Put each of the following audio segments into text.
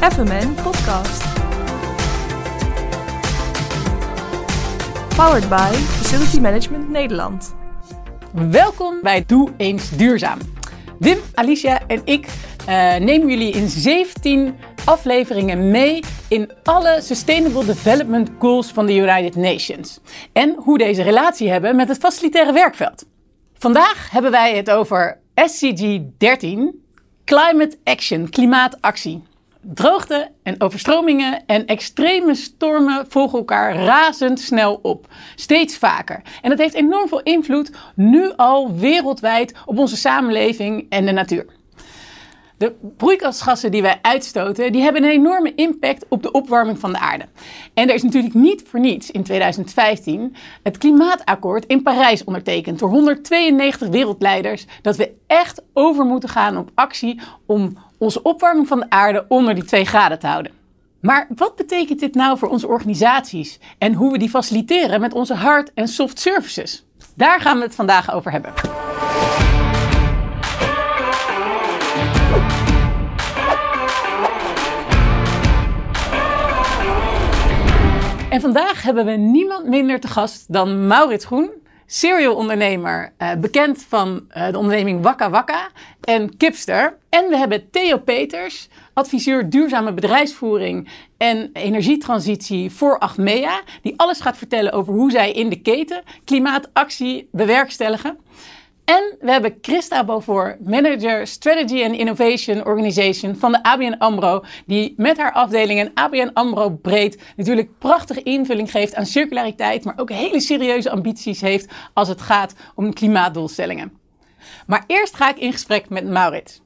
FMN Podcast. Powered by Facility Management Nederland. Welkom bij Doe eens duurzaam. Wim, Alicia en ik uh, nemen jullie in 17 afleveringen mee in alle Sustainable Development Goals van de United Nations. En hoe deze relatie hebben met het facilitaire werkveld. Vandaag hebben wij het over SCG 13, Climate Action, klimaatactie. Droogte en overstromingen en extreme stormen volgen elkaar razendsnel op. Steeds vaker. En dat heeft enorm veel invloed nu al wereldwijd op onze samenleving en de natuur. De broeikasgassen die wij uitstoten, die hebben een enorme impact op de opwarming van de aarde. En er is natuurlijk niet voor niets in 2015 het klimaatakkoord in Parijs ondertekend door 192 wereldleiders dat we echt over moeten gaan op actie om onze opwarming van de aarde onder die 2 graden te houden. Maar wat betekent dit nou voor onze organisaties en hoe we die faciliteren met onze hard- en soft services? Daar gaan we het vandaag over hebben. En vandaag hebben we niemand minder te gast dan Maurits Groen, serial ondernemer, uh, bekend van uh, de onderneming Wakka Wakka en Kipster. En we hebben Theo Peters, adviseur duurzame bedrijfsvoering en energietransitie voor Achmea, die alles gaat vertellen over hoe zij in de keten klimaatactie bewerkstelligen. En we hebben Christa Beaufort, manager Strategy and Innovation Organization van de ABN AMRO, die met haar afdeling en ABN AMRO breed natuurlijk prachtige invulling geeft aan circulariteit, maar ook hele serieuze ambities heeft als het gaat om klimaatdoelstellingen. Maar eerst ga ik in gesprek met Maurits.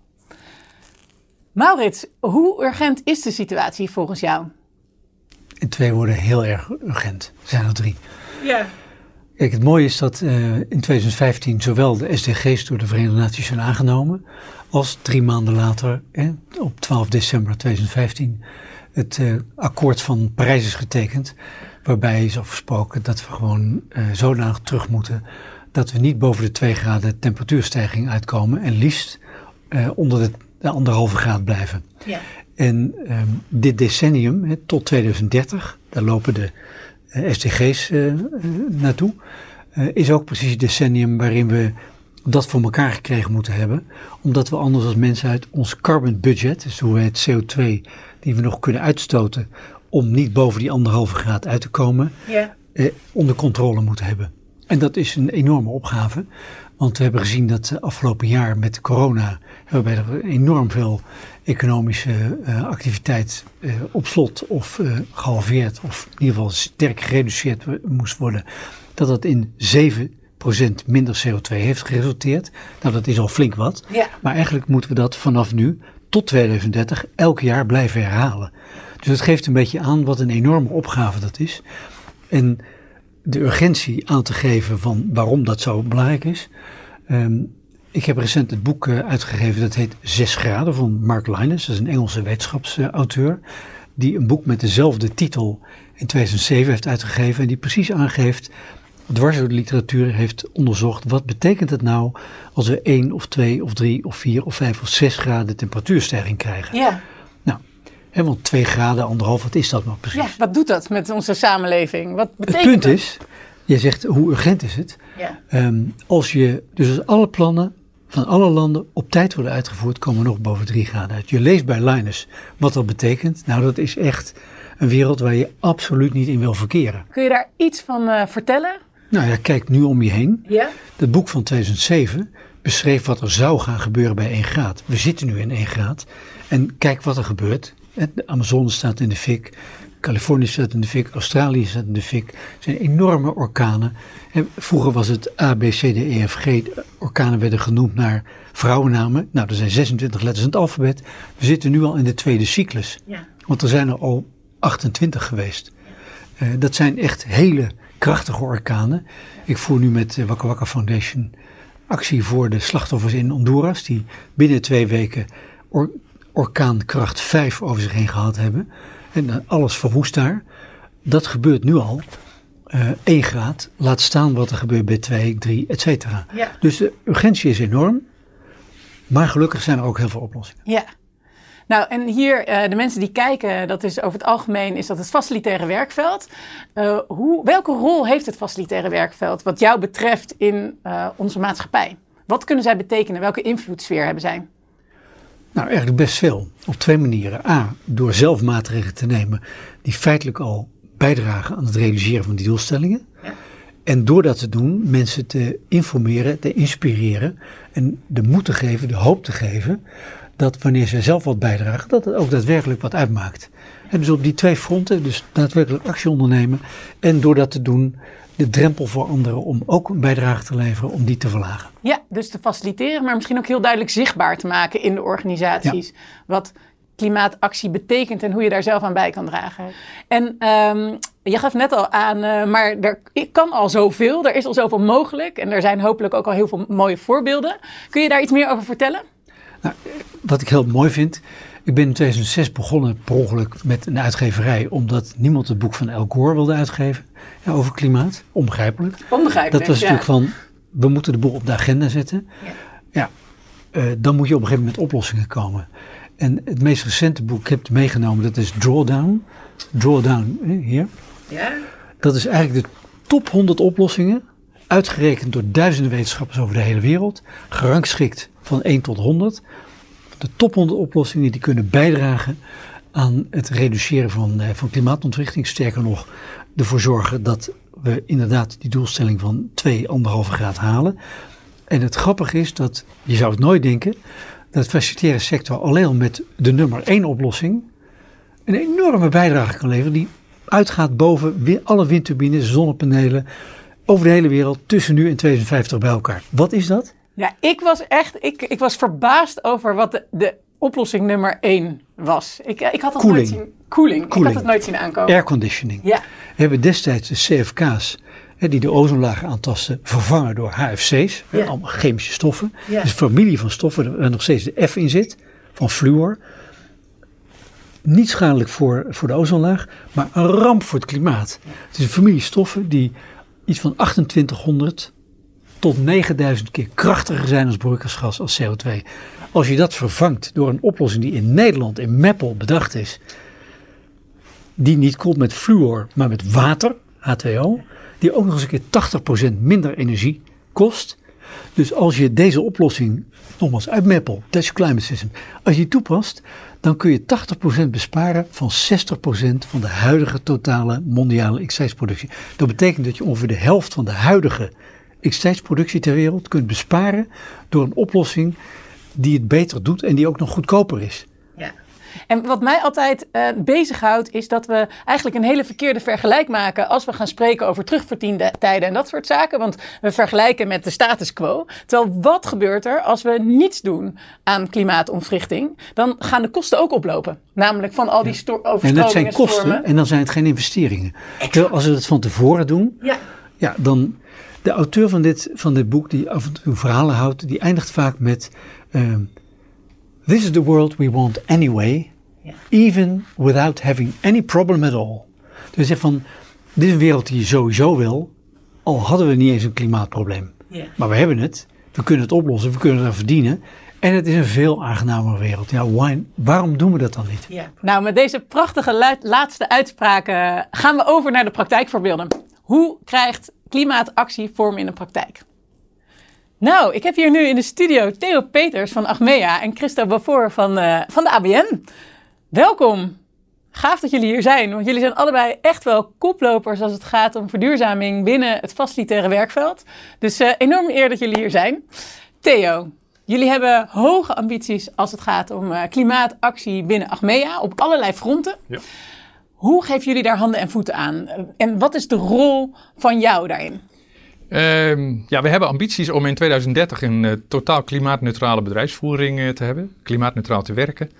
Maurits, hoe urgent is de situatie volgens jou? In twee woorden heel erg urgent. Er zijn er drie. Ja. Kijk, het mooie is dat uh, in 2015 zowel de SDG's door de Verenigde Naties zijn aangenomen, als drie maanden later, eh, op 12 december 2015, het uh, akkoord van Parijs is getekend, waarbij is afgesproken dat we gewoon uh, zodanig terug moeten dat we niet boven de 2 graden temperatuurstijging uitkomen en liefst onder de, de anderhalve graad blijven. Ja. En um, dit decennium, he, tot 2030, daar lopen de SDG's uh, naartoe. Uh, is ook precies het decennium waarin we dat voor elkaar gekregen moeten hebben. Omdat we anders als mensen uit ons carbon budget, dus hoe we het CO2 die we nog kunnen uitstoten, om niet boven die anderhalve graad uit te komen, onder controle moeten hebben. En dat is een enorme opgave. Want we hebben gezien dat afgelopen jaar met corona waarbij er enorm veel economische uh, activiteit uh, op slot of uh, gehalveerd of in ieder geval sterk gereduceerd moest worden, dat dat in 7% minder CO2 heeft geresulteerd. Nou, dat is al flink wat. Ja. Maar eigenlijk moeten we dat vanaf nu tot 2030 elk jaar blijven herhalen. Dus dat geeft een beetje aan wat een enorme opgave dat is. En de urgentie aan te geven van waarom dat zo belangrijk is. Um, ik heb recent het boek uh, uitgegeven dat heet Zes graden van Mark Linus. Dat is een Engelse wetenschapsauteur. die een boek met dezelfde titel in 2007 heeft uitgegeven. En die precies aangeeft, dwars door de literatuur heeft onderzocht. wat betekent het nou als we 1 of 2 of 3 of 4 of 5 of 6 graden temperatuurstijging krijgen? Ja. Nou, hè, want 2 graden, anderhalf, wat is dat nou precies? Ja, wat doet dat met onze samenleving? Wat betekent het punt dat? is, je zegt hoe urgent is het? Ja. Um, als je, dus als alle plannen van alle landen op tijd worden uitgevoerd, komen we nog boven 3 graden uit. Je leest bij Linus wat dat betekent. Nou, dat is echt een wereld waar je absoluut niet in wil verkeren. Kun je daar iets van uh, vertellen? Nou ja, kijk nu om je heen. Ja. Het boek van 2007 beschreef wat er zou gaan gebeuren bij 1 graad. We zitten nu in 1 graad. En kijk wat er gebeurt. De Amazone staat in de fik. Californië staat in de fik, Australië staat in de fik. Er zijn enorme orkanen. Vroeger was het A, B, C, D, E, F, G. Orkanen werden genoemd naar vrouwennamen. Nou, er zijn 26 letters in het alfabet. We zitten nu al in de tweede cyclus. Ja. Want er zijn er al 28 geweest. Uh, dat zijn echt hele krachtige orkanen. Ik voer nu met de Wakka Wakka Foundation actie voor de slachtoffers in Honduras. Die binnen twee weken or orkaankracht 5 over zich heen gehad hebben. En alles verwoest daar. Dat gebeurt nu al. Uh, 1 graad. Laat staan wat er gebeurt bij 2, 3, et cetera. Ja. Dus de urgentie is enorm. Maar gelukkig zijn er ook heel veel oplossingen. Ja. Nou, en hier, uh, de mensen die kijken, dat is over het algemeen is dat het facilitaire werkveld. Uh, hoe, welke rol heeft het facilitaire werkveld wat jou betreft in onze maatschappij? Wat kunnen zij betekenen? Welke invloedssfeer hebben zij? Nou, eigenlijk best veel. Op twee manieren. A, door zelf maatregelen te nemen die feitelijk al bijdragen aan het realiseren van die doelstellingen. Ja. En door dat te doen, mensen te informeren, te inspireren en de moed te geven, de hoop te geven dat wanneer ze zelf wat bijdragen, dat het ook daadwerkelijk wat uitmaakt. En dus op die twee fronten, dus daadwerkelijk actie ondernemen en door dat te doen, de drempel voor anderen om ook een bijdrage te leveren, om die te verlagen. Ja, dus te faciliteren, maar misschien ook heel duidelijk zichtbaar te maken in de organisaties. Wat klimaatactie betekent en hoe je daar zelf aan bij kan dragen. En um, je gaf net al aan, uh, maar er kan al zoveel, er is al zoveel mogelijk en er zijn hopelijk ook al heel veel mooie voorbeelden. Kun je daar iets meer over vertellen? Nou, wat ik heel mooi vind, ik ben in 2006 begonnen per ongeluk met een uitgeverij, omdat niemand het boek van El Gore wilde uitgeven ja, over klimaat. Onbegrijpelijk. Onbegrijpelijk. Dat was natuurlijk van, we moeten de boel op de agenda zetten. Ja, ja uh, dan moet je op een gegeven moment met oplossingen komen. En het meest recente boek, ik heb meegenomen, dat is Drawdown. Drawdown, hier. Ja. Dat is eigenlijk de top 100 oplossingen, uitgerekend door duizenden wetenschappers over de hele wereld, gerangschikt van 1 tot 100. De top 100 oplossingen die kunnen bijdragen aan het reduceren van, eh, van klimaatontwrichting. Sterker nog, ervoor zorgen dat we inderdaad die doelstelling van 2, 1,5 graad halen. En het grappige is dat, je zou het nooit denken, dat de facilitaire sector alleen al met de nummer 1 oplossing een enorme bijdrage kan leveren die uitgaat boven alle windturbines, zonnepanelen over de hele wereld tussen nu en 2050 bij elkaar. Wat is dat? Ja, ik was echt, ik, ik was verbaasd over wat de, de oplossing nummer 1 was. Ik, ik had het nooit zien, koeling. Ik had het nooit zien aankomen. Airconditioning. Ja. We hebben destijds de CFK's die de ozonlaag aantasten, vervangen door HFC's, ja. allemaal chemische stoffen. Ja. Dus een familie van stoffen waar nog steeds de F in zit, van fluor. Niet schadelijk voor, voor de ozonlaag, maar een ramp voor het klimaat. Het is een familie stoffen die iets van 2800 tot 9000 keer krachtiger zijn als broeikasgas als CO2. Als je dat vervangt door een oplossing die in Nederland, in Meppel, bedacht is, die niet komt met fluor, maar met water, H2O, die ook nog eens een keer 80% minder energie kost. Dus als je deze oplossing, nogmaals uit Meppel, Dutch Climate System, als je die toepast, dan kun je 80% besparen van 60% van de huidige totale mondiale x Dat betekent dat je ongeveer de helft van de huidige x ter wereld kunt besparen door een oplossing die het beter doet en die ook nog goedkoper is. Ja. En wat mij altijd uh, bezighoudt, is dat we eigenlijk een hele verkeerde vergelijk maken als we gaan spreken over terugverdiende tijden en dat soort zaken. Want we vergelijken met de status quo. Terwijl wat gebeurt er als we niets doen aan klimaatontwrichting? Dan gaan de kosten ook oplopen. Namelijk van al die ja. overstromingen. En dat zijn kosten en dan zijn het geen investeringen. Terwijl als we dat van tevoren doen, ja. Ja, dan. De auteur van dit, van dit boek, die af en toe verhalen houdt, die eindigt vaak met. Uh, This is the world we want anyway, even without having any problem at all. Dus zegt van, dit is een wereld die je sowieso wil, al hadden we niet eens een klimaatprobleem. Maar we hebben het, we kunnen het oplossen, we kunnen er verdienen. En het is een veel aangenamer wereld. Ja, why, waarom doen we dat dan niet? Ja. Nou, met deze prachtige laatste uitspraken gaan we over naar de praktijkvoorbeelden. Hoe krijgt klimaatactie vorm in de praktijk? Nou, ik heb hier nu in de studio Theo Peters van Achmea en Christo Bafour van, uh, van de ABN. Welkom. Gaaf dat jullie hier zijn, want jullie zijn allebei echt wel koplopers als het gaat om verduurzaming binnen het facilitaire werkveld. Dus uh, enorm eer dat jullie hier zijn. Theo, jullie hebben hoge ambities als het gaat om uh, klimaatactie binnen Achmea op allerlei fronten. Ja. Hoe geven jullie daar handen en voeten aan? En wat is de rol van jou daarin? Uh, ja, we hebben ambities om in 2030 een uh, totaal klimaatneutrale bedrijfsvoering uh, te hebben, klimaatneutraal te werken.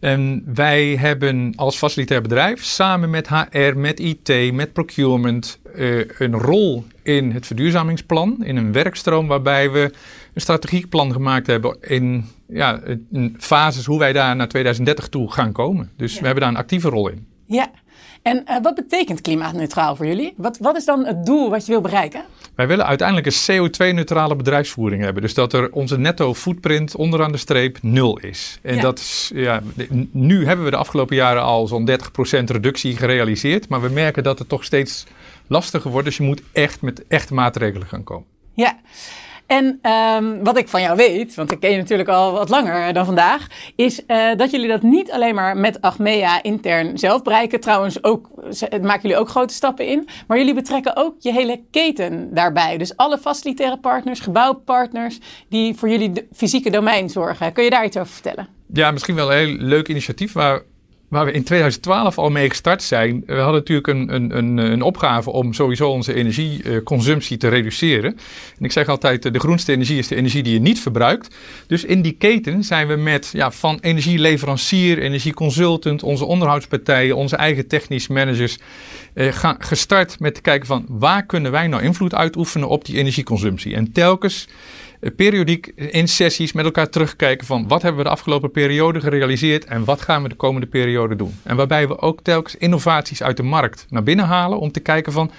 En wij hebben als facilitair bedrijf samen met HR, met IT, met procurement uh, een rol in het verduurzamingsplan, in een werkstroom waarbij we een strategiek plan gemaakt hebben in, ja, in fases hoe wij daar naar 2030 toe gaan komen. Dus we hebben daar een actieve rol in. Ja, En uh, wat betekent klimaatneutraal voor jullie? Wat, wat is dan het doel wat je wil bereiken? Wij willen uiteindelijk een CO2-neutrale bedrijfsvoering hebben. Dus dat er onze netto footprint onderaan de streep nul is. En Ja. dat is, ja, nu hebben we de afgelopen jaren al zo'n 30% reductie gerealiseerd. Maar we merken dat het toch steeds lastiger wordt. Dus je moet echt met echte maatregelen gaan komen. Ja. En ehm, wat ik van jou weet, want ik ken je natuurlijk al wat langer dan vandaag, is eh, dat jullie dat niet alleen maar met Achmea intern zelf bereiken. Trouwens, ook, maken jullie ook grote stappen in. Maar jullie betrekken ook je hele keten daarbij. Dus alle facilitaire partners, gebouwpartners, die voor jullie fysieke domein zorgen. Kun je daar iets over vertellen? Ja, misschien wel een heel leuk initiatief waar, waar we in 2012 al mee gestart zijn. We hadden natuurlijk een, een, een, een opgave om sowieso onze energieconsumptie te reduceren. En ik zeg altijd, eh, de groenste energie is de energie die je niet verbruikt. Dus in die keten zijn we met ja, van energieleverancier, energieconsultant, onze onderhoudspartijen, onze eigen technisch managers eh, gaan, gestart met te kijken van waar kunnen wij nou invloed uitoefenen op die energieconsumptie. En telkens eh, periodiek in sessies met elkaar terugkijken van wat hebben we de afgelopen periode gerealiseerd en wat gaan we de komende periode doen. En waarbij we ook telkens innovaties uit de markt naar binnen halen om te kijken van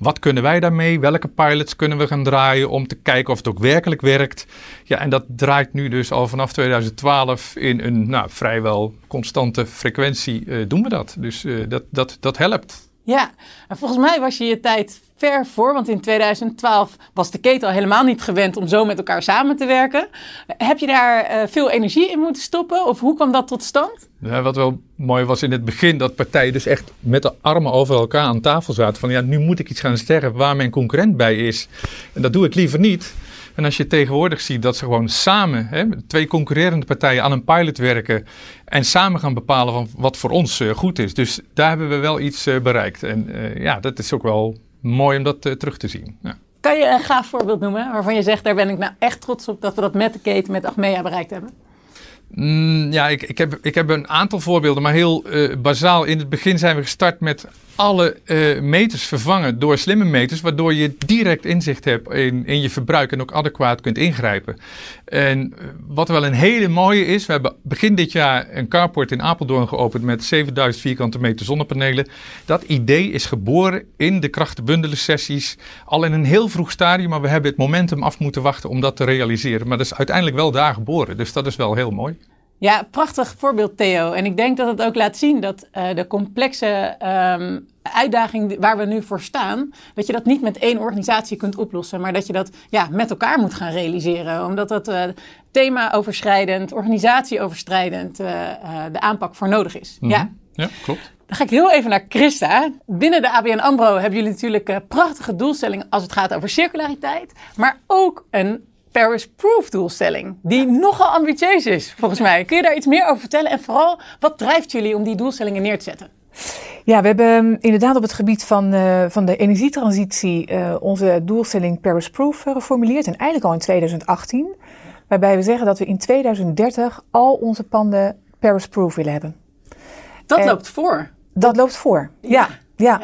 wat kunnen wij daarmee, welke pilots kunnen we gaan draaien om te kijken of het ook werkelijk werkt. Ja, en dat draait nu dus al vanaf 2012 in een nou, vrijwel constante frequentie eh, doen we dat. Dus eh, dat, dat, dat helpt. Ja, en volgens mij was je je tijd ver voor, want in 2012 was de keten al helemaal niet gewend om zo met elkaar samen te werken. Heb je daar eh, veel energie in moeten stoppen of hoe kwam dat tot stand? Ja, wat wel mooi was in het begin, dat partijen dus echt met de armen over elkaar aan tafel zaten. Van ja, nu moet ik iets gaan sterren waar mijn concurrent bij is. En dat doe ik liever niet. En als je tegenwoordig ziet dat ze gewoon samen, hè, twee concurrerende partijen aan een pilot werken. En samen gaan bepalen van wat voor ons eh, goed is. Dus daar hebben we wel iets eh, bereikt. En ja, dat is ook wel mooi om dat eh, terug te zien. Kan je een gaaf voorbeeld noemen waarvan je zegt, daar ben ik nou echt trots op dat we dat met de keten, met Achmea bereikt hebben? Mm, ja, ik, ik, heb, ik heb een aantal voorbeelden, maar heel eh, bazaal. In het begin zijn we gestart met alle eh, meters vervangen door slimme meters, waardoor je direct inzicht hebt in, in je verbruik en ook adequaat kunt ingrijpen. En eh, wat wel een hele mooie is, we hebben begin dit jaar een carport in Apeldoorn geopend met 7000 vierkante meter zonnepanelen. Dat idee is geboren in de krachtenbundelen sessies, al in een heel vroeg stadium, maar we hebben het momentum af moeten wachten om dat te realiseren. Maar dat is uiteindelijk wel daar geboren, dus dat is wel heel mooi. Ja, prachtig voorbeeld Theo. En ik denk dat het ook laat zien dat eh, de complexe ehm, uitdaging waar we nu voor staan, dat je dat niet met één organisatie kunt oplossen, maar dat je dat ja, met elkaar moet gaan realiseren. Omdat dat eh, thema-overschrijdend, organisatie-overschrijdend eh, eh, de aanpak voor nodig is. Ja. Ja, klopt. Dan ga ik heel even naar Christa. Binnen de ABN AMRO hebben jullie natuurlijk prachtige doelstellingen als het gaat over circulariteit. Maar ook een Paris-proof doelstelling. Die nogal ambitieus is, volgens mij. Kun je daar iets meer over vertellen? En vooral, wat drijft jullie om die doelstellingen neer te zetten? Ja, we hebben inderdaad op het gebied van, uh, van de energietransitie uh, onze doelstelling Paris-proof uh, geformuleerd. En eigenlijk al in 2018. Waarbij we zeggen dat we in 2030 al onze panden Paris-proof willen hebben. Dat en loopt voor. Dat loopt voor, ja. ja. ja.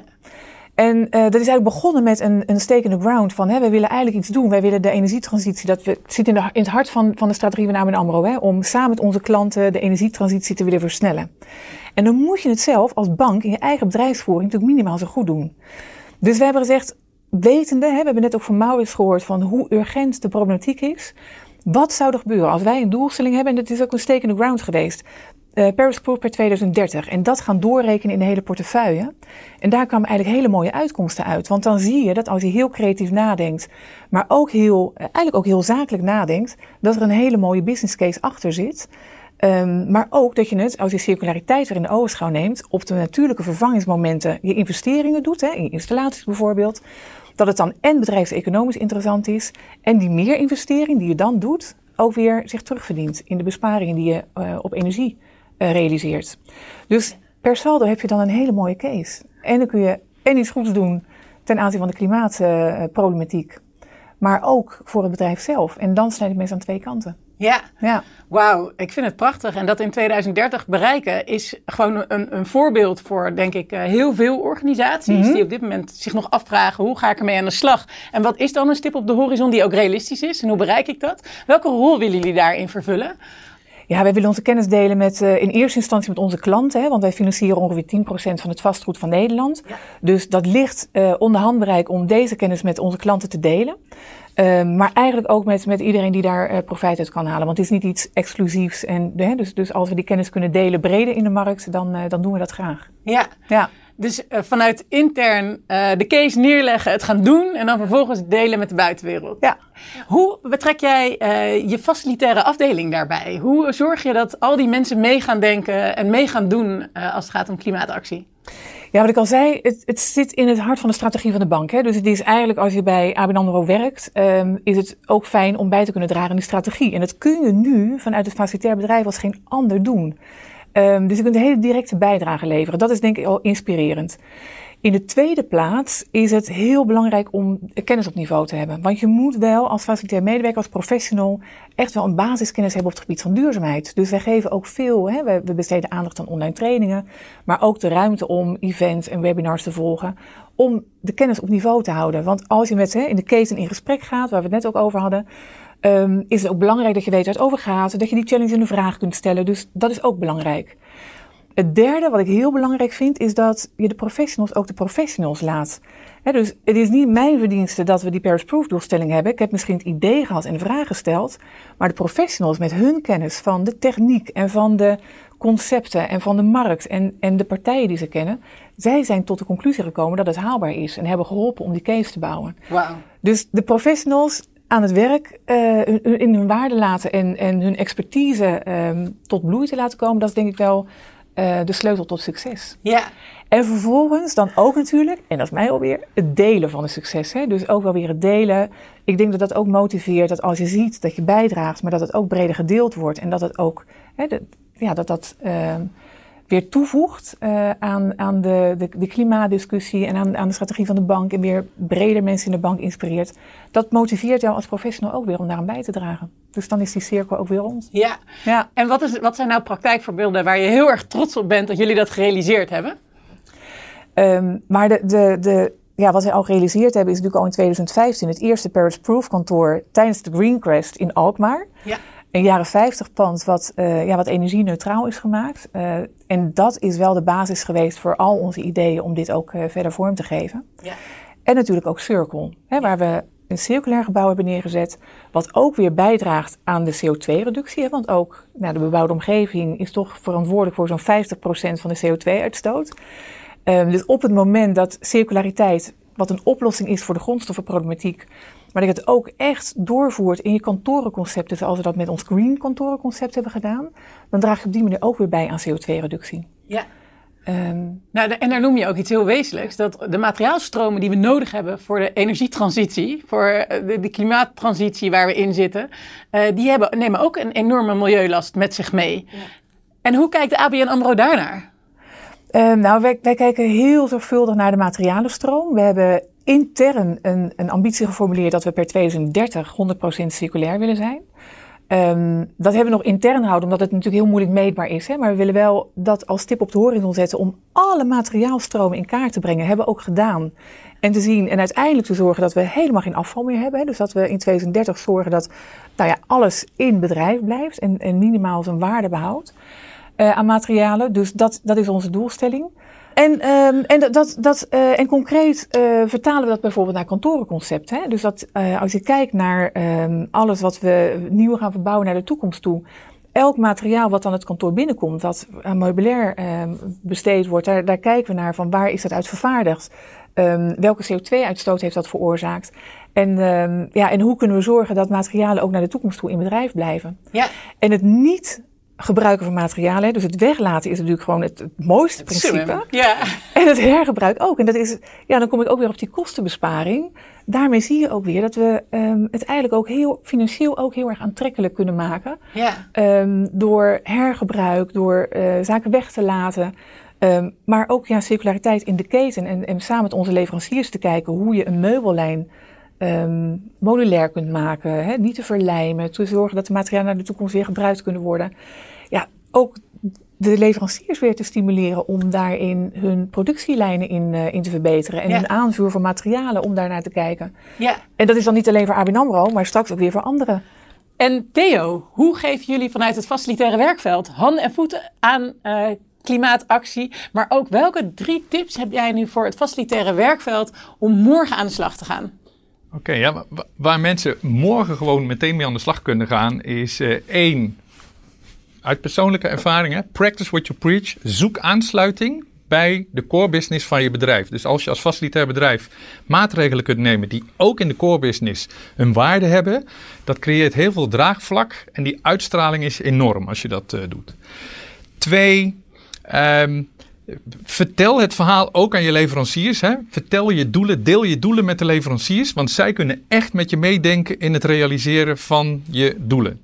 En uh, dat is eigenlijk begonnen met een, een stake in the ground van hè, we willen eigenlijk iets doen. Wij willen de energietransitie, dat we, zit in, de, in het hart van, van de strategie van ABN AMRO, hè, om samen met onze klanten de energietransitie te willen versnellen. En dan moet je het zelf als bank in je eigen bedrijfsvoering natuurlijk minimaal zo goed doen. Dus we hebben gezegd, wetende, hè, we hebben net ook van Maurits gehoord van hoe urgent de problematiek is. Wat zou er gebeuren als wij een doelstelling hebben, en dat is ook een stake in the ground geweest, uh, Paris Proof per 2030. En dat gaan doorrekenen in de hele portefeuille. En daar kwamen eigenlijk hele mooie uitkomsten uit. Want dan zie je dat als je heel creatief nadenkt, maar ook heel, eigenlijk ook heel zakelijk nadenkt, dat er een hele mooie business case achter zit. Um, maar ook dat je het, als je circulariteit weer in de ogenschouw neemt, op de natuurlijke vervangingsmomenten je investeringen doet, hè, in installaties bijvoorbeeld, dat het dan en bedrijfseconomisch interessant is en die meer investering die je dan doet, ook weer zich terugverdient in de besparingen die je uh, op energie realiseert. Dus per saldo heb je dan een hele mooie case. En dan kun je en iets goeds doen ten aanzien van de klimaatproblematiek, maar ook voor het bedrijf zelf. En dan snijdt het mes aan twee kanten. Ja, ja. wauw, ik vind het prachtig. En dat in 2030 bereiken is gewoon een, een voorbeeld voor, denk ik, uh, heel veel organisaties mm -hmm. die op dit moment zich nog afvragen hoe ga ik ermee aan de slag? En wat is dan een stip op de horizon die ook realistisch is? En hoe bereik ik dat? Welke rol willen jullie daarin vervullen? Ja, wij willen onze kennis delen met uh, in eerste instantie met onze klanten, hè, want wij financieren ongeveer 10% van het vastgoed van Nederland. Ja. Dus dat ligt uh, onder handbereik om deze kennis met onze klanten te delen. Uh, maar eigenlijk ook met, met iedereen die daar profijt uit kan halen. Want het is niet iets exclusiefs. En, dus, dus als we die kennis kunnen delen breder in de markt, dan, dan doen we dat graag. Ja. ja. Dus uh, vanuit intern uh, de case neerleggen, het gaan doen en dan vervolgens delen met de buitenwereld. Ja. Hoe betrek jij uh, je facilitaire afdeling daarbij? Hoe zorg je dat al die mensen mee gaan denken en mee gaan doen als het gaat om klimaatactie? Ja, wat ik al zei, het, het, zit in het hart van de strategie van de bank. Hè? Dus het is eigenlijk, als je bij ABN AMRO werkt, um, is het ook fijn om bij te kunnen dragen in de strategie. En dat kun je nu vanuit het facilitair bedrijf als geen ander doen. Um, dus je kunt een hele directe bijdrage leveren. Dat is denk ik al inspirerend. In de tweede plaats is het heel belangrijk om kennis op niveau te hebben. Want je moet wel als facilitair medewerker, als professional, echt wel een basiskennis hebben op het gebied van duurzaamheid. Dus wij geven ook veel, hè, we besteden aandacht aan online trainingen, maar ook de ruimte om events en webinars te volgen, om de kennis op niveau te houden. Want als je met hè, in de keten in gesprek gaat, waar we het net ook over hadden, um, is het ook belangrijk dat je weet waar het over gaat. Dat je die challenge in de vraag kunt stellen. Dus dat is ook belangrijk. Het derde, wat ik heel belangrijk vind, is dat je de professionals ook de professionals laat. dus het is niet mijn verdienste dat we die Paris Proof doelstelling hebben. Ik heb misschien het idee gehad en de vraag gesteld. Maar de professionals met hun kennis van de techniek en van de concepten en van de markt en, en de partijen die ze kennen. Zij zijn tot de conclusie gekomen dat het haalbaar is en hebben geholpen om die case te bouwen. Wow. Dus de professionals aan het werk uh, in hun waarde laten en, en hun expertise um, tot bloei te laten komen, dat is denk ik wel uh, de sleutel tot succes. Ja. En vervolgens dan ook natuurlijk, en dat is mij alweer, het delen van het succes. Hè? Dus ook wel weer het delen. Ik denk dat dat ook motiveert dat als je ziet dat je bijdraagt, maar dat het ook breder gedeeld wordt en dat het ook, hè, de, ja, dat dat. Uh, weer toevoegt uh, aan, aan de, de, de, klimaatdiscussie en aan, aan de strategie van de bank en weer breder mensen in de bank inspireert, dat motiveert jou als professional ook weer om daaraan bij te dragen. Dus dan is die cirkel ook weer rond. Ja, ja. en wat, is, wat zijn nou praktijkvoorbeelden waar je heel erg trots op bent dat jullie dat gerealiseerd hebben? Um, maar de, de, de, ja, wat wij al gerealiseerd hebben is natuurlijk al in 2015 het eerste Paris Proof kantoor tijdens de Green Quest in Alkmaar. Ja een jaren 50 pand wat, uh, ja, wat energie-neutraal is gemaakt. Uh, en dat is wel de basis geweest voor al onze ideeën om dit ook uh, verder vorm te geven. Ja. En natuurlijk ook Circle, hè, waar we een circulair gebouw hebben neergezet, wat ook weer bijdraagt aan de CO2-reductie. Want ook nou, de bebouwde omgeving is toch verantwoordelijk voor zo'n 50% van de CO2-uitstoot. Um, dus op het moment dat circulariteit, wat een oplossing is voor de grondstoffenproblematiek, maar dat je het ook echt doorvoert in je kantorenconcepten, zoals we dat met ons Green kantorenconcept hebben gedaan, dan draag je op die manier ook weer bij aan CO2-reductie. Ja. Um, nou, en daar noem je ook iets heel wezenlijks. Dat de materiaalstromen die we nodig hebben voor de energietransitie, voor eh, de, de klimaattransitie waar we in zitten, uh, die hebben, nemen ook een enorme milieulast met zich mee. Ja. En hoe kijkt de ABN AMRO daarnaar? Um, nou, wij, wij, kijken heel zorgvuldig naar de materialenstroom. We hebben intern een, een ambitie geformuleerd dat we per 2030 100% circulair willen zijn. Um, dat hebben we nog intern houden, omdat het natuurlijk heel moeilijk meetbaar is. Hè? Maar we willen wel dat als tip op de horizon zetten om alle materiaalstromen in kaart te brengen. Hebben we ook gedaan. En te zien en uiteindelijk te zorgen dat we helemaal geen afval meer hebben. Hè? Dus dat we in 2030 zorgen dat nou ja, alles in bedrijf blijft en, en minimaal zijn waarde behoudt uh, aan materialen. Dus dat, dat is onze doelstelling. En, um, en, dat, dat, uh, en concreet uh, vertalen we dat bijvoorbeeld naar kantorenconcept. Hè? Dus dat uh, als je kijkt naar um, alles wat we nieuw gaan verbouwen naar de toekomst toe. Elk materiaal wat dan het kantoor binnenkomt, dat aan meubilair um, besteed wordt, daar, daar kijken we naar van waar is dat uit vervaardigd? welke CO2-uitstoot heeft dat veroorzaakt? En, ja, en hoe kunnen we zorgen dat materialen ook naar de toekomst toe in bedrijf blijven? Ja. En het niet gebruiken van materialen. Dus het weglaten is natuurlijk gewoon het, het mooiste principe. Ja. En het hergebruik ook. En dat is, ja, dan kom ik ook weer op die kostenbesparing. Daarmee zie je ook weer dat we um, het eigenlijk ook heel financieel ook heel erg aantrekkelijk kunnen maken. Ja. Um, door hergebruik, door uh, zaken weg te laten. Um, maar ook ja, circulariteit in de keten en, en samen met onze leveranciers te kijken hoe je een meubellijn um, modulair kunt maken, hè, niet te verlijmen, te zorgen dat de materialen naar de toekomst weer gebruikt kunnen worden. Ja, ook de leveranciers weer te stimuleren om daarin hun productielijnen in, uh, in te verbeteren. En ja. hun aanvuur van materialen om daarnaar te kijken. Ja. En dat is dan niet alleen voor ABN AMRO, maar straks ook weer voor andere En Theo, hoe geven jullie vanuit het facilitaire werkveld handen en voeten aan uh, klimaatactie? Maar ook welke drie tips heb jij nu voor het facilitaire werkveld om morgen aan de slag te gaan? Oké, ja, waar mensen morgen gewoon meteen mee aan de slag kunnen gaan, is uh, één, uit persoonlijke ervaringen, practice what you preach. Zoek aansluiting bij de core business van je bedrijf. Dus als je als facilitair bedrijf maatregelen kunt nemen die ook in de core business een waarde hebben, dat creëert heel veel draagvlak en die uitstraling is enorm als je dat uh, doet. Twee, um, Vertel het verhaal ook aan je leveranciers. Hè? Vertel je doelen, deel je doelen met de leveranciers, want zij kunnen echt met je meedenken in het realiseren van je doelen.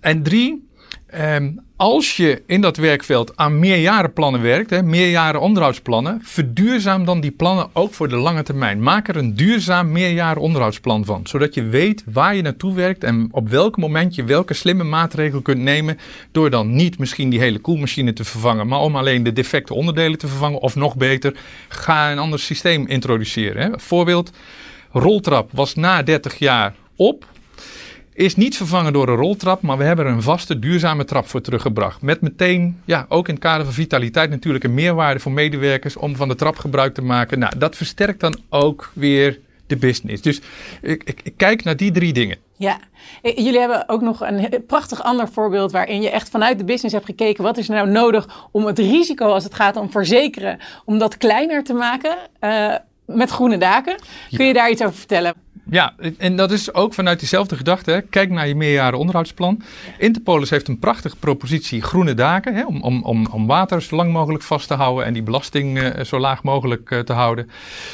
En drie, Ehm, als je in dat werkveld aan meerjarenplannen werkt, hè, meerjaren onderhoudsplannen, verduurzaam dan die plannen ook voor de lange termijn. Maak er een duurzaam meerjaren onderhoudsplan van, zodat je weet waar je naartoe werkt en op welk moment je welke slimme maatregel kunt nemen door dan niet misschien die hele koelmachine te vervangen, maar om alleen de defecte onderdelen te vervangen of nog beter, ga een ander systeem introduceren. Hè. Voorbeeld, roltrap was na 30 jaar op is niet vervangen door een roltrap, maar we hebben er een vaste, duurzame trap voor teruggebracht. Met meteen, ja, ook in het kader van vitaliteit natuurlijk een meerwaarde voor medewerkers om van de trap gebruik te maken. Nou, dat versterkt dan ook weer de business. Dus ik, ik, ik kijk naar die drie dingen. Ja, eh, jullie hebben ook nog een prachtig ander voorbeeld waarin je echt vanuit de business hebt gekeken wat is nou nodig om het risico als het gaat om verzekeren, om dat kleiner te maken uh, met groene daken. Kun je daar iets over vertellen? Ja, en dat is ook vanuit diezelfde gedachte. Hè. Kijk naar je meerjaren onderhoudsplan. Interpolis heeft een prachtige propositie groene daken. Hè, om, om, om, om water zo lang mogelijk vast te houden en die belasting uh, zo laag mogelijk uh, te houden.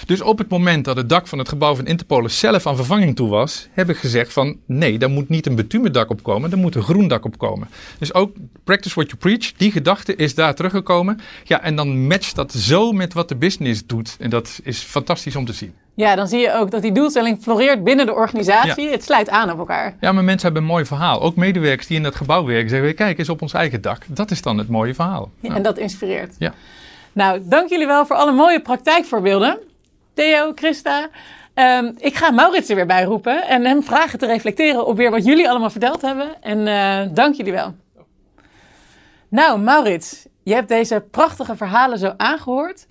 Dus op het moment dat het dak van het gebouw van Interpolis zelf aan vervanging toe was, heb ik gezegd van nee, daar moet niet een betumen dak op komen, daar moet een groen dak op komen. Dus ook practice what you preach, die gedachte is daar teruggekomen. Ja, en dan matcht dat zo met wat de business doet. En dat is fantastisch om te zien. Ja, dan zie je ook dat die doelstelling floreert binnen de organisatie. Het sluit aan op elkaar. Ja, maar mensen hebben een mooi verhaal. Ook medewerkers die in dat gebouw werken zeggen: kijk eens op ons eigen dak. Dat is dan het mooie verhaal. Ja, En dat inspireert. Ja. Nou, dank jullie wel voor alle mooie praktijkvoorbeelden. Theo, Christa. Um, ik ga Maurits er weer bij roepen en hem vragen te reflecteren op weer wat jullie allemaal verteld hebben. En uh, dank jullie wel. Nou, Maurits, je hebt deze prachtige verhalen zo aangehoord.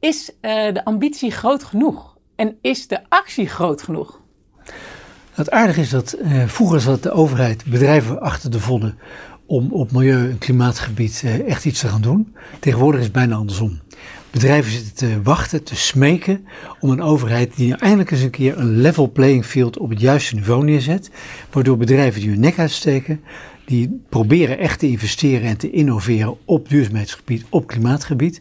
Is uh, de ambitie groot genoeg? En is de actie groot genoeg? Het aardige is dat eh, vroeger zat de overheid bedrijven achter de vodden om op milieu- en klimaatgebied eh, echt iets te gaan doen. Tegenwoordig is het bijna andersom. Bedrijven zitten te wachten, te smeken om een overheid die eindelijk eens een keer een level playing field op het juiste niveau neerzet. Waardoor bedrijven die hun nek uitsteken, die proberen echt te investeren en te innoveren op duurzaamheidsgebied, op klimaatgebied,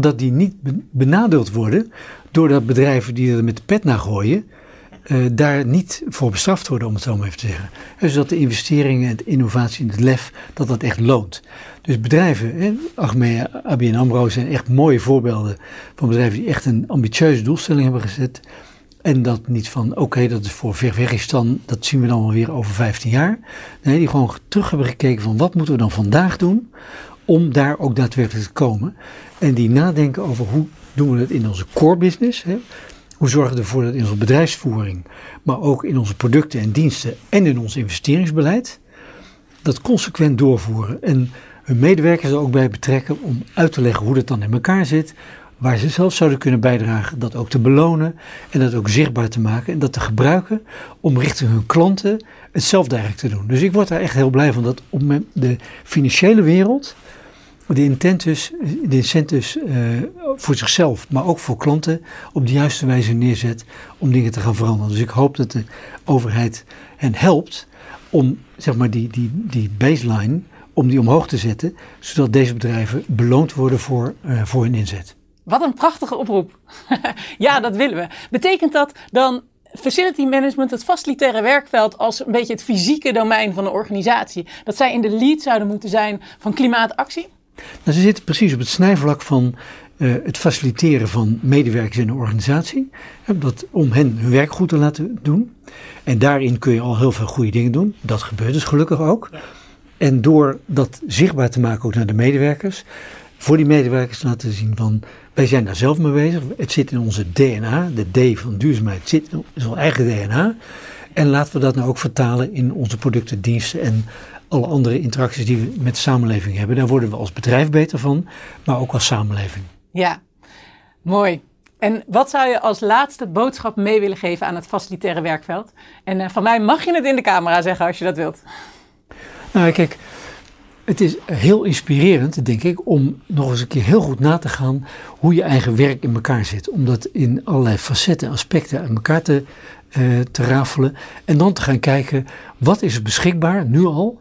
dat die niet benadeeld worden doordat bedrijven die er met de pet naar gooien, uh, daar niet voor bestraft worden, om het zo maar even te zeggen. Dus dat de investeringen en de innovatie en het lef, dat dat echt loont. Dus bedrijven, hè, Achmea, ABN AMRO zijn echt mooie voorbeelden van bedrijven die echt een ambitieuze doelstelling hebben gezet. En dat niet van, oké, dat is voor Verwegistan, dat zien we dan wel weer over 15 jaar. Nee, die gewoon terug hebben gekeken van, wat moeten we dan vandaag doen om daar ook daadwerkelijk te komen. En die nadenken over hoe doen we het in onze core business. Hè? Hoe zorgen we ervoor dat in onze bedrijfsvoering, maar ook in onze producten en diensten en in ons investeringsbeleid, dat consequent doorvoeren. En hun medewerkers er ook bij betrekken om uit te leggen hoe dat dan in elkaar zit. Waar ze zelf zouden kunnen bijdragen, dat ook te belonen en dat ook zichtbaar te maken en dat te gebruiken om richting hun klanten hetzelfde eigenlijk te doen. Dus ik word daar echt heel blij van dat op de financiële wereld de incentives, de uh, voor zichzelf, maar ook voor klanten op de juiste wijze neerzet om dingen te gaan veranderen. Dus ik hoop dat de overheid hen helpt om zeg maar, die, die, die baseline om die omhoog te zetten, zodat deze bedrijven beloond worden voor, uh, voor hun inzet. Wat een prachtige oproep. ja, dat willen we. Betekent dat dan facility management, het facilitaire werkveld, als een beetje het fysieke domein van de organisatie? Dat zij in de lead zouden moeten zijn van klimaatactie? Nou, ze zitten precies op het snijvlak van uh, het faciliteren van medewerkers in de organisatie. Dat, om hen hun werk goed te laten doen. En daarin kun je al heel veel goede dingen doen. Dat gebeurt dus gelukkig ook. En door dat zichtbaar te maken ook naar de medewerkers. Voor die medewerkers te laten zien van wij zijn daar zelf mee bezig. Het zit in onze DNA. De D van duurzaamheid zit in ons eigen DNA. En laten we dat nou ook vertalen in onze producten, diensten en alle andere interacties die we met de samenleving hebben. Daar worden we als bedrijf beter van, maar ook als samenleving. Ja, mooi. En wat zou je als laatste boodschap mee willen geven aan het facilitaire werkveld? En uh, van mij mag je het in de camera zeggen als je dat wilt. Nou, kijk, het is heel inspirerend, denk ik, om nog eens een keer heel goed na te gaan hoe je eigen werk in elkaar zit. Om dat in allerlei facetten, aspecten aan elkaar te, uh, te rafelen. En dan te gaan kijken, wat is er beschikbaar, nu al?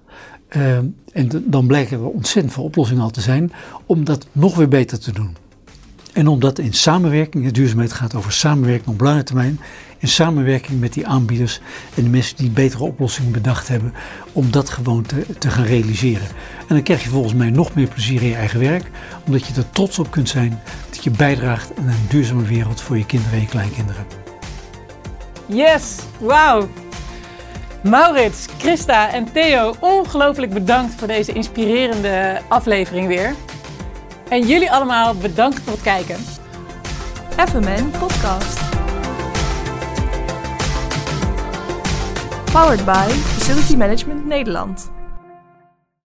Uh, en dan blijken er ontzettend veel oplossingen al te zijn om dat nog weer beter te doen. En omdat in samenwerking, de duurzaamheid gaat over samenwerking op lange termijn, in samenwerking met die aanbieders en de mensen die betere oplossingen bedacht hebben, om dat gewoon te, te gaan realiseren. En dan krijg je volgens mij nog meer plezier in je eigen werk, omdat je er trots op kunt zijn dat je bijdraagt aan een duurzame wereld voor je kinderen en je kleinkinderen. Yes, wauw. Maurits, Christa en Theo, ongelooflijk bedankt voor deze inspirerende aflevering weer. En jullie allemaal bedankt voor het kijken. FMN Podcast. Powered by Facility Management Nederland.